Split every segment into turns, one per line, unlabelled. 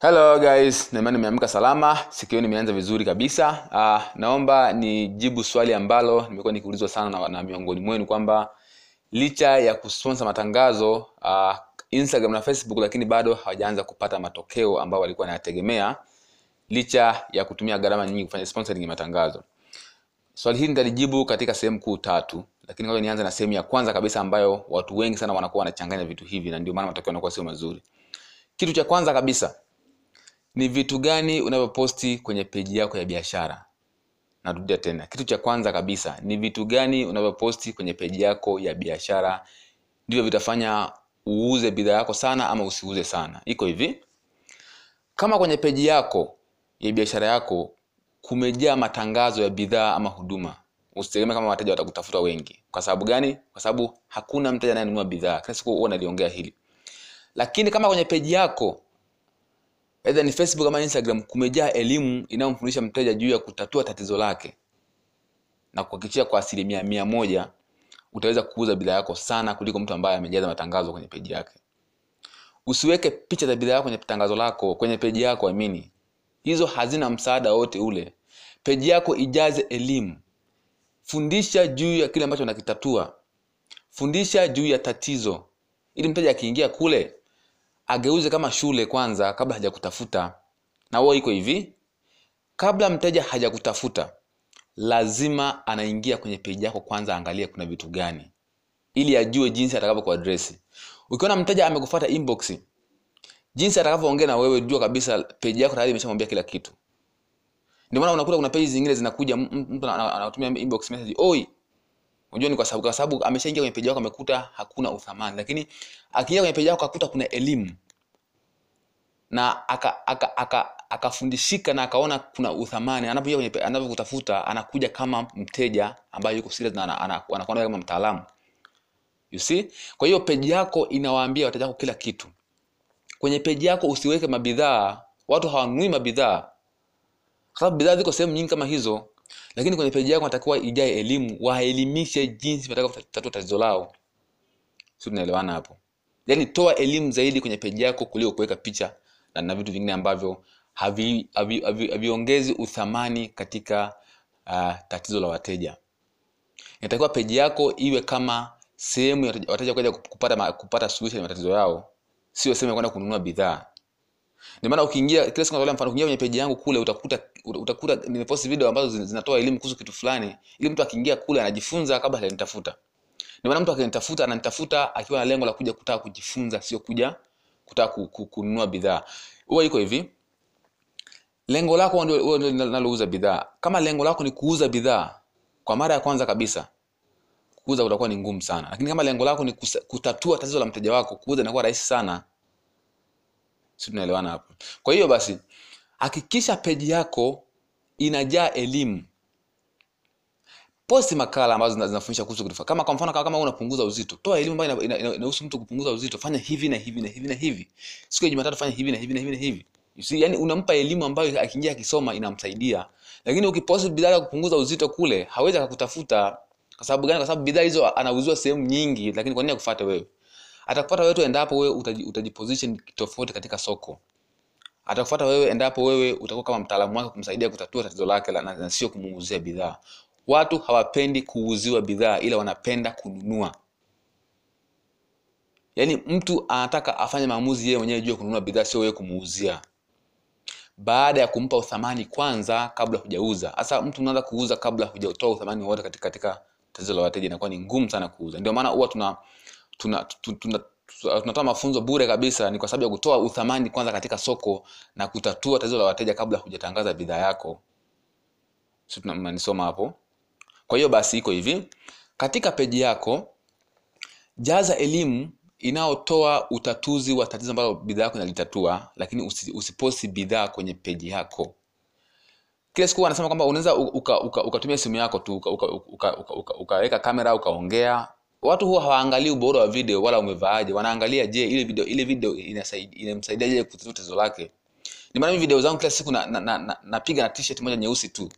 hello guys. Naimani nimeamka salama. Siku hiyo nimeanza vizuri kabisa. Uh, naomba nijibu swali ambalo nimekuwa nikiulizwa sana na, na miongoni mwenu kwamba licha ya kusponsa matangazo uh, instagram na facebook lakini bado hawajaanza kupata matokeo ambayo walikuwa wanayategemea licha ya kutumia gharama nyingi kufanya sponsoring ya matangazo. Swali hili nitalijibu katika sehemu kuu tatu lakini kwa nianze na sehemu ya kwanza kabisa ambayo watu wengi sana wanakuwa wanachanganya vitu hivi na ndio maana matokeo yanakuwa sio mazuri. Kitu cha kwanza kabisa ni vitu gani unavyoposti kwenye peji yako ya biashara? Narudia tena kitu cha kwanza kabisa ni vitu gani unavyoposti kwenye peji yako ya biashara? Ndivyo vitafanya uuze bidhaa yako sana ama usiuze sana. Iko hivi. Kama kwenye peji yako ya biashara yako kumejaa matangazo ya bidhaa ama huduma usitegemee kama wateja watakutafuta wengi. Kwa sababu gani? Kwa sababu hakuna mteja anayenunua bidhaa. Kila siku huwa naliongea hili. Lakini kama kwenye peji yako either ni facebook ama instagram kumejaa elimu inayomfundisha mteja juu ya kutatua tatizo lake na kuhakikishia kwa asilimia mia moja utaweza kuuza bidhaa yako sana kuliko mtu ambaye amejaza matangazo kwenye peji yake. Usiweke picha za bidhaa yako kwenye tangazo lako kwenye peji yako amini hizo hazina msaada wote ule. Peji yako ijaze elimu. Fundisha juu ya kile ambacho unakitatua. Fundisha juu ya tatizo. Ili mteja akiingia kule ageuze kama shule kwanza kabla hajakutafuta. Na huo iko hivi kabla mteja hajakutafuta lazima anaingia kwenye peji yako kwanza angalie kuna vitu gani ili ajue jinsi atakavyo kuadresi ukiona mteja amekufata inbox jinsi atakavyoongea na wewe jua kabisa peji yako tayari imeshamwambia kila kitu. Ndio maana unakuta kuna peji zingine zinakuja mtu anatumia inbox message oi unajua ni kwa sababu kwa sababu ameshaingia kwenye peji yako amekuta hakuna uthamani. Lakini akiingia kwenye peji yako akakuta kuna elimu. Na akafundishika aka, aka, na akaona kuna uthamani. Kwenye anapokutafuta anakuja kama mteja ambaye yuko serious na anakuwa kama mtaalamu. You see? Kwa hiyo peji yako inawaambia wateja wako kila kitu. Kwenye peji yako usiweke mabidhaa watu hawanunui mabidhaa. Kwa sababu bidhaa ziko sehemu nyingi kama hizo lakini kwenye peji yako natakiwa ijae elimu waelimishe jinsi watakavyotatua tatizo lao. Si tunaelewana hapo? Yani toa elimu zaidi kwenye peji yako kuliko kuweka picha na, na vitu vingine ambavyo haviongezi havi, havi, havi uthamani katika uh, tatizo la wateja. Inatakiwa peji yako iwe kama sehemu ya wateja kuja kupata, kupata suluhisho ya matatizo yao. Sio sehemu ya kwenda kununua bidhaa ndio maana ukiingia kila siku natolea mfano ukiingia kwenye peji yangu kule utakuta utakuta nimepost video ambazo zinatoa elimu kuhusu kitu fulani ili mtu akiingia kule anajifunza kabla hajanitafuta. Ndio maana mtu akinitafuta ananitafuta akiwa na lengo la kuja kutaka kujifunza sio kuja kutaka kununua bidhaa. Huwa iko hivi lengo lako ndio linalouza bidhaa. Kama lengo lako ni kuuza bidhaa kwa mara ya kwanza kabisa kuuza utakuwa ni ngumu sana. Lakini kama lengo lako ni kutatua tatizo la mteja wako kuuza inakuwa rahisi sana si tunaelewana hapo. Kwa hiyo basi hakikisha peji yako inajaa elimu. Posti makala ambazo zinafundisha kuhusu kitu kama kwa mfano kama unapunguza uzito toa elimu ambayo inahusu mtu kupunguza uzito. Fanya hivi na hivi na hivi na hivi. Siku ya jumatatu fanya hivi na hivi na hivi na hivi. You see yani unampa elimu ambayo akiingia akisoma inamsaidia. Lakini ukiposti bidhaa ya kupunguza uzito kule hawezi akakutafuta. Kwa sababu gani? Kwa sababu bidhaa hizo anauziwa sehemu nyingi lakini kwa nini akufuate wewe atakufuata wewe endapo wewe utajiposition tofauti katika soko. Atakufuata wewe endapo wewe utakuwa kama mtaalamu wake kumsaidia kutatua tatizo lake na, na sio kumuuzia bidhaa. Watu hawapendi kuuziwa bidhaa ila wanapenda kununua. Yaani mtu anataka afanye maamuzi yeye mwenyewe juu ya kununua bidhaa sio wewe kumuuzia. Baada ya kumpa uthamani kwanza kabla hujauza. Hasa mtu unaanza kuuza kabla hujatoa uthamani wote katika, katika tatizo la wateja inakuwa ni ngumu sana kuuza. Ndio maana huwa tuna tuna, tuna, tuna tunatoa mafunzo bure kabisa ni kwa sababu ya kutoa uthamani kwanza katika soko na kutatua tatizo la wateja kabla hujatangaza bidhaa yako. Si hapo? Kwa hiyo basi iko hivi. Katika peji yako jaza elimu inayotoa utatuzi wa tatizo ambalo bidhaa yako inalitatua lakini usi, usiposti bidhaa kwenye peji yako. Kila siku anasema kwamba unaweza ukatumia uka, uka, uka simu yako tu ukaweka uka, uka, uka, uka, uka kamera ukaongea watu huwa hawaangalii ubora wa video wala umevaaje. Wanaangalia je ile video ile video inamsaidiaje kutatua tatizo lake? Ni maana video zangu kila siku napiga na, na, na, na, na t-shirt moja nyeusi tu.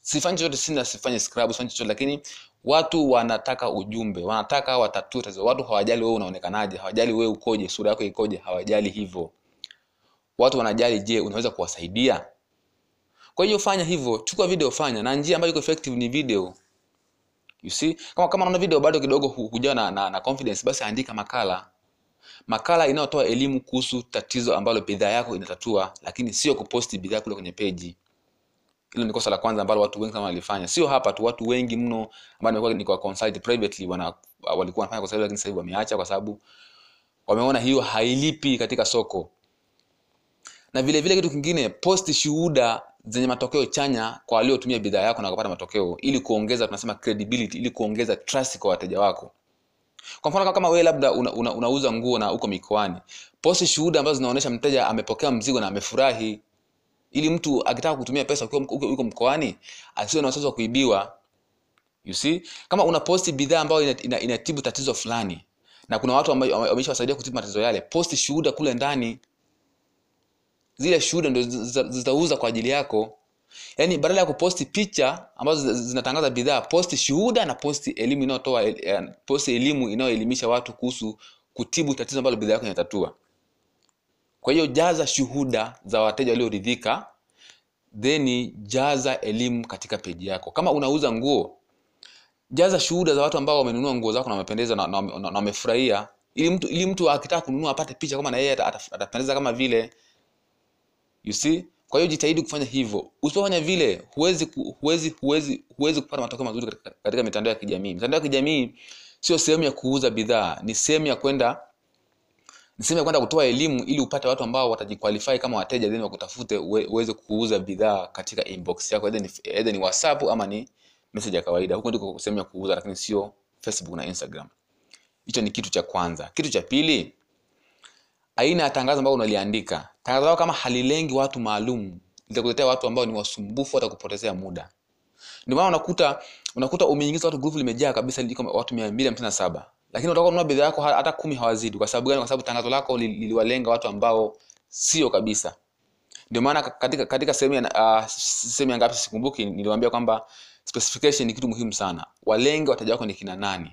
Sifanyi chochote sina sifanyi scrub sifanyi chochote lakini watu wanataka ujumbe wanataka watatue tatizo. Watu hawajali wewe unaonekanaje hawajali wewe ukoje sura yako ikoje hawajali hivyo. Watu wanajali je unaweza kuwasaidia? Kwa hiyo fanya hivyo chukua video fanya. Na njia ambayo iko effective ni video you see? Kama kama unaona video bado kidogo hukuja na, na, na confidence basi andika makala. Makala inayotoa elimu kuhusu tatizo ambalo bidhaa yako inatatua lakini sio kuposti bidhaa kule kwenye peji. Hilo ni kosa la kwanza ambalo watu wengi sana walifanya sio hapa tu watu wengi mno ambao nimekuwa nikiwa consult privately wana walikuwa wanafanya kwa sababu lakini sasa wameacha kwa sababu wameona hiyo hailipi katika soko. Na vile vile kitu kingine posti shuhuda zenye matokeo chanya kwa waliotumia bidhaa yako na kupata matokeo ili kuongeza tunasema credibility ili kuongeza trust kwa wateja wako. Kwa mfano kama wewe labda una, una, unauza nguo na uko mikoani posti shuhuda ambazo zinaonyesha mteja amepokea mzigo na amefurahi. Ili mtu akitaka kutumia pesa uko- mkoani asiwe na wasiwasi wa kuibiwa. You see? Kama una posti bidhaa ambayo inatibu ina- ina- ina tatizo fulani na kuna watu wameshawasaidia kutibu matatizo yale posti shuhuda kule ndani zile shuhuda ndo zitauza kwa ajili yako. Yaani badala ya kuposti picha ambazo zinatangaza bidhaa posti shuhuda na posti elimu inayotoa eh, posti elimu inayoelimisha watu kuhusu kutibu tatizo ambalo bidhaa yako inatatua. Kwa hiyo jaza shuhuda za wateja walioridhika then jaza elimu katika peji yako. Kama unauza nguo jaza shuhuda za watu ambao wamenunua nguo zako na wamependeza na na- wamefurahia ili mtu ili mtu akitaka kununua apate picha kama na yeye ata- ata- atapendeza kama vile you see? Kwa hiyo jitahidi kufanya hivyo. Usipofanya vile huwezi huwezi huwezi huwezi kupata matokeo mazuri katika, katika mitandao ya kijamii. Mitandao ya kijamii sio sehemu ya kuuza bidhaa ni sehemu ya kwenda ni sehemu ya kwenda kutoa elimu ili upate watu ambao watajiqualify kama wateja then wakutafute uweze kuuza bidhaa katika inbox yako either ni, either ni whatsapp ama ni message ya kawaida. Huko ndiko sehemu ya kuuza lakini sio facebook na instagram. Hicho ni kitu cha kwanza. Kitu cha pili aina ya tangazo ambayo unaliandika tangazo kama halilengi watu maalum litakuletea watu ambao ni wasumbufu watakupotezea muda. Ndio maana unakuta unakuta umeingiza watu grupu limejaa kabisa liko watu mia mbili hamsini na saba. Lakini utakuwa kununua bidhaa yako hata kumi hawazidi. Kwa sababu gani? Kwa sababu tangazo lako li- liliwalenga watu ambao sio kabisa. Ndio maana katika katika sehemu ya uh, sehemu ya ngapi sikumbuki niliwaambia kwamba specification ni kitu muhimu sana. Walenge wateja wako ni kina nani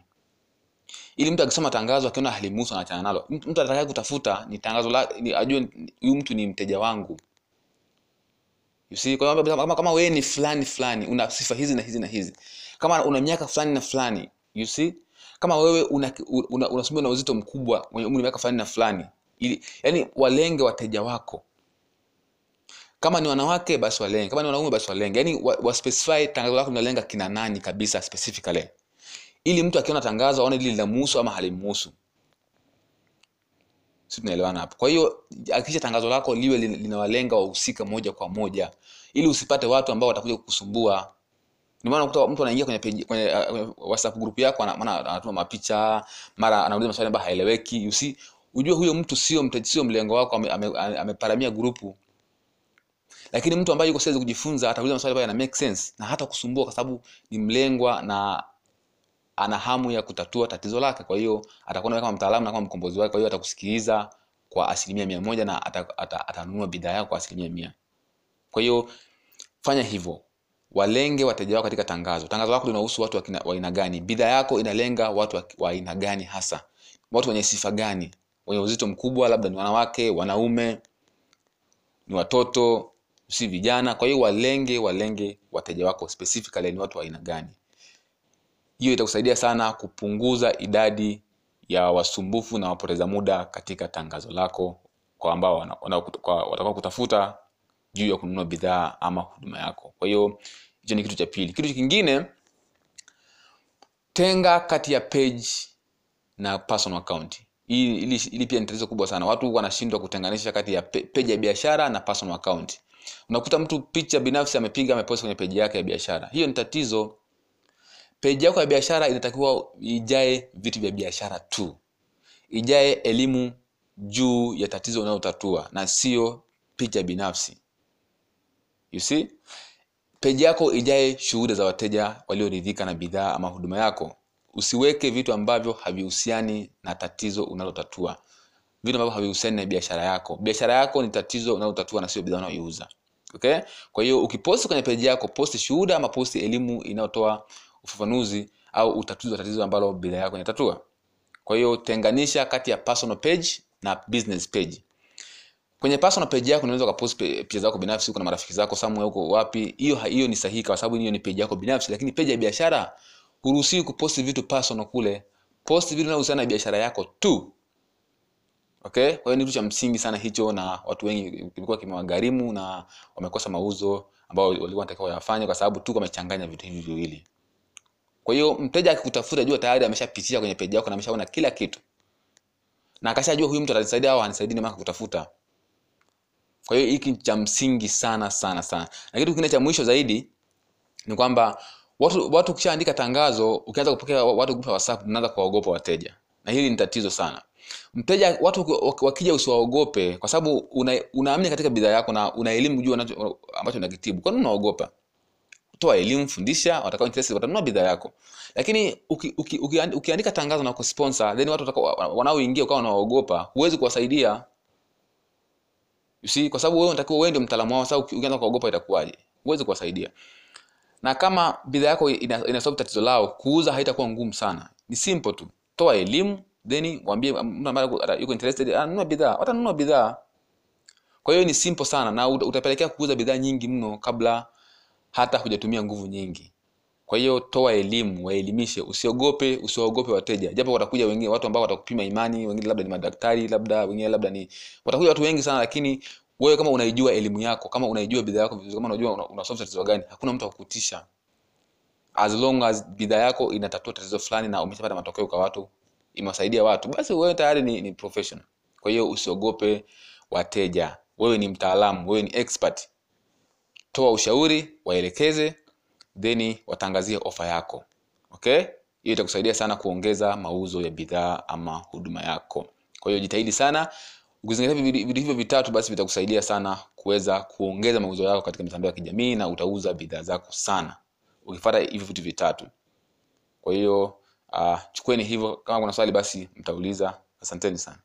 ili mtu akisoma tangazo akiona halimuhusu anaachana nalo mtu atakaye kutafuta ni tangazo la ajue huyu mtu ni mteja wangu. You see kwa kama, kama wewe ni fulani fulani una sifa hizi na hizi na hizi. Kama una miaka fulani na fulani you see? Kama wewe una una, una na uzito mkubwa mwenye umri miaka fulani na fulani ili yani walenge wateja wako. Kama ni wanawake basi walenge. Kama ni wanaume basi walenge. Yani wa, wa specify tangazo lako linalenga kina nani kabisa specifically ili mtu akiona tangazo aone lili linamuhusu ama halimuhusu. Si tunaelewana hapo. Kwa hiyo hakikisha tangazo lako liwe lin- linawalenga wahusika moja kwa moja. Ili usipate watu ambao watakuja kukusumbua. Ndio maana unakuta mtu anaingia kwenye page, kwenye uh, whatsapp group yako ana- maana anatuma mapicha mara anauliza maswali ambayo haeleweki. You see ujue huyo mtu sio sio mlengo wako ameparamia ame, ame grupu lakini mtu ambaye yuko siwezi kujifunza atauliza maswali ambayo yana make sense na hata kusumbua kwa sababu ni mlengwa na ana hamu ya kutatua tatizo lake. Kwa hiyo atakuona kama mtaalamu na kama mkombozi wake kwa hiyo atakusikiliza kwa asilimia mia moja na atanunua ata, bidhaa yako kwa asilimia mia. Kwa hiyo fanya hivyo. Walenge wateja wako katika tangazo. Tangazo lako linahusu watu wa aina gani? Bidhaa yako inalenga watu wa- wa aina gani hasa? Watu wenye sifa gani? Wenye uzito mkubwa labda ni wanawake wanaume ni watoto si vijana. Kwa hiyo walenge walenge wateja wako specifically ni watu wa aina gani hiyo itakusaidia sana kupunguza idadi ya wasumbufu na wapoteza muda katika tangazo lako kwa ambao watakao kutafuta juu ya kununua bidhaa ama huduma yako. Kwa hiyo hicho ni kitu cha pili. Kitu kingine tenga kati ya page na personal account. Hii ili, ili pia ni tatizo kubwa sana. Watu wanashindwa kutenganisha kati ya page ya biashara na personal account. Unakuta mtu picha binafsi amepiga amepost kwenye page yake ya biashara. Hiyo ni tatizo peji yako ya biashara inatakiwa ijae vitu vya biashara tu. Ijae elimu juu ya tatizo unayotatua na sio picha binafsi. You see? Peji yako ijae shuhuda za wateja walioridhika na bidhaa ama huduma yako. Usiweke vitu ambavyo havihusiani na tatizo unalotatua. Vitu ambavyo havihusiani na biashara yako. Biashara yako ni tatizo unalotatua na sio bidhaa unayoiuza. Okay? Kwa hiyo ukiposti kwenye peji yako posti shuhuda ama posti elimu inayotoa ufafanuzi au utatuzi wa tatizo ambalo bidhaa yako inatatua kwa hiyo tenganisha kati ya personal page na business page. Kwenye personal page yako unaweza ukapost picha zako binafsi uko na marafiki zako somewhere huko wapi hiyo hiyo ni sahihi kwa sababu hiyo ni page yako binafsi lakini page ya biashara huruhusiwi kuposti vitu personal kule. Post vitu vinavyohusiana na biashara yako tu. Okay? Kwa hiyo ni kitu cha msingi sana hicho na watu wengi kilikuwa kimewagharimu na wamekosa mauzo ambao walikuwa wanatakiwa wayafanye kwa sababu tu wamechanganya vitu hivi viwili kwa hiyo mteja akikutafuta jua tayari ameshapitia kwenye peji yako na ameshaona kila kitu. Na akashajua huyu mtu atanisaidia au anisaidii ndio kutafuta kwa hiyo hiki cha msingi sana sana sana. Na kitu kingine cha mwisho zaidi ni kwamba watu watu ukishaandika tangazo ukianza kupokea watu ya whatsapp mnaanza kuwaogopa wateja. Na hili ni tatizo sana. Mteja watu wakija usiwaogope kwa sababu unaamini una, katika bidhaa yako na una elimu juu ambacho unakitibu. Kwa nini unaogopa toa elimu fundisha watakao interest watanunua bidhaa yako. Lakini uki, uki, uki, ukiandika tangazo na kusponsor then watu wanaoingia ukawa wanaogopa huwezi kuwasaidia. You see kwa sababu wewe unatakiwa wewe ndio mtaalamu wao sasa ukianza kuogopa itakuwaje? Huwezi kuwasaidia. Na kama bidhaa yako ina, ina solve tatizo lao kuuza haitakuwa ngumu sana. Ni simple tu. Toa elimu then waambie mtu ambaye yuko interested anunua bidhaa. Watanunua bidhaa. Kwa hiyo ni simple sana na utapelekea kuuza bidhaa nyingi mno kabla hata hujatumia nguvu nyingi. Kwa hiyo toa elimu waelimishe. Usiogope usiwaogope wateja. Japo watakuja wengine watu ambao watakupima imani wengine labda ni madaktari labda wengine labda ni watakuja watu wengi sana lakini wewe kama unaijua elimu yako kama unaijua bidhaa yako vizuri kama unajua una, una solve tatizo gani hakuna mtu akukutisha as long as bidhaa yako inatatua tatizo fulani na umeshapata matokeo kwa watu imewasaidia watu basi wewe tayari ni, ni professional. Kwa hiyo usiogope wateja. Wewe ni mtaalamu wewe ni expert toa ushauri waelekeze then watangazie ofa yako. Okay? Hiyo itakusaidia sana kuongeza mauzo ya bidhaa ama huduma yako. Kwa hiyo jitahidi sana. Ukizingatia vitu hivyo vitatu basi vitakusaidia sana kuweza kuongeza mauzo yako katika mitandao ya kijamii na utauza bidhaa zako sana. Ukifata hivyo vitu vitatu. Kwa hiyo uh, chukueni hivyo. Kama kuna swali basi mtauliza. Asanteni sana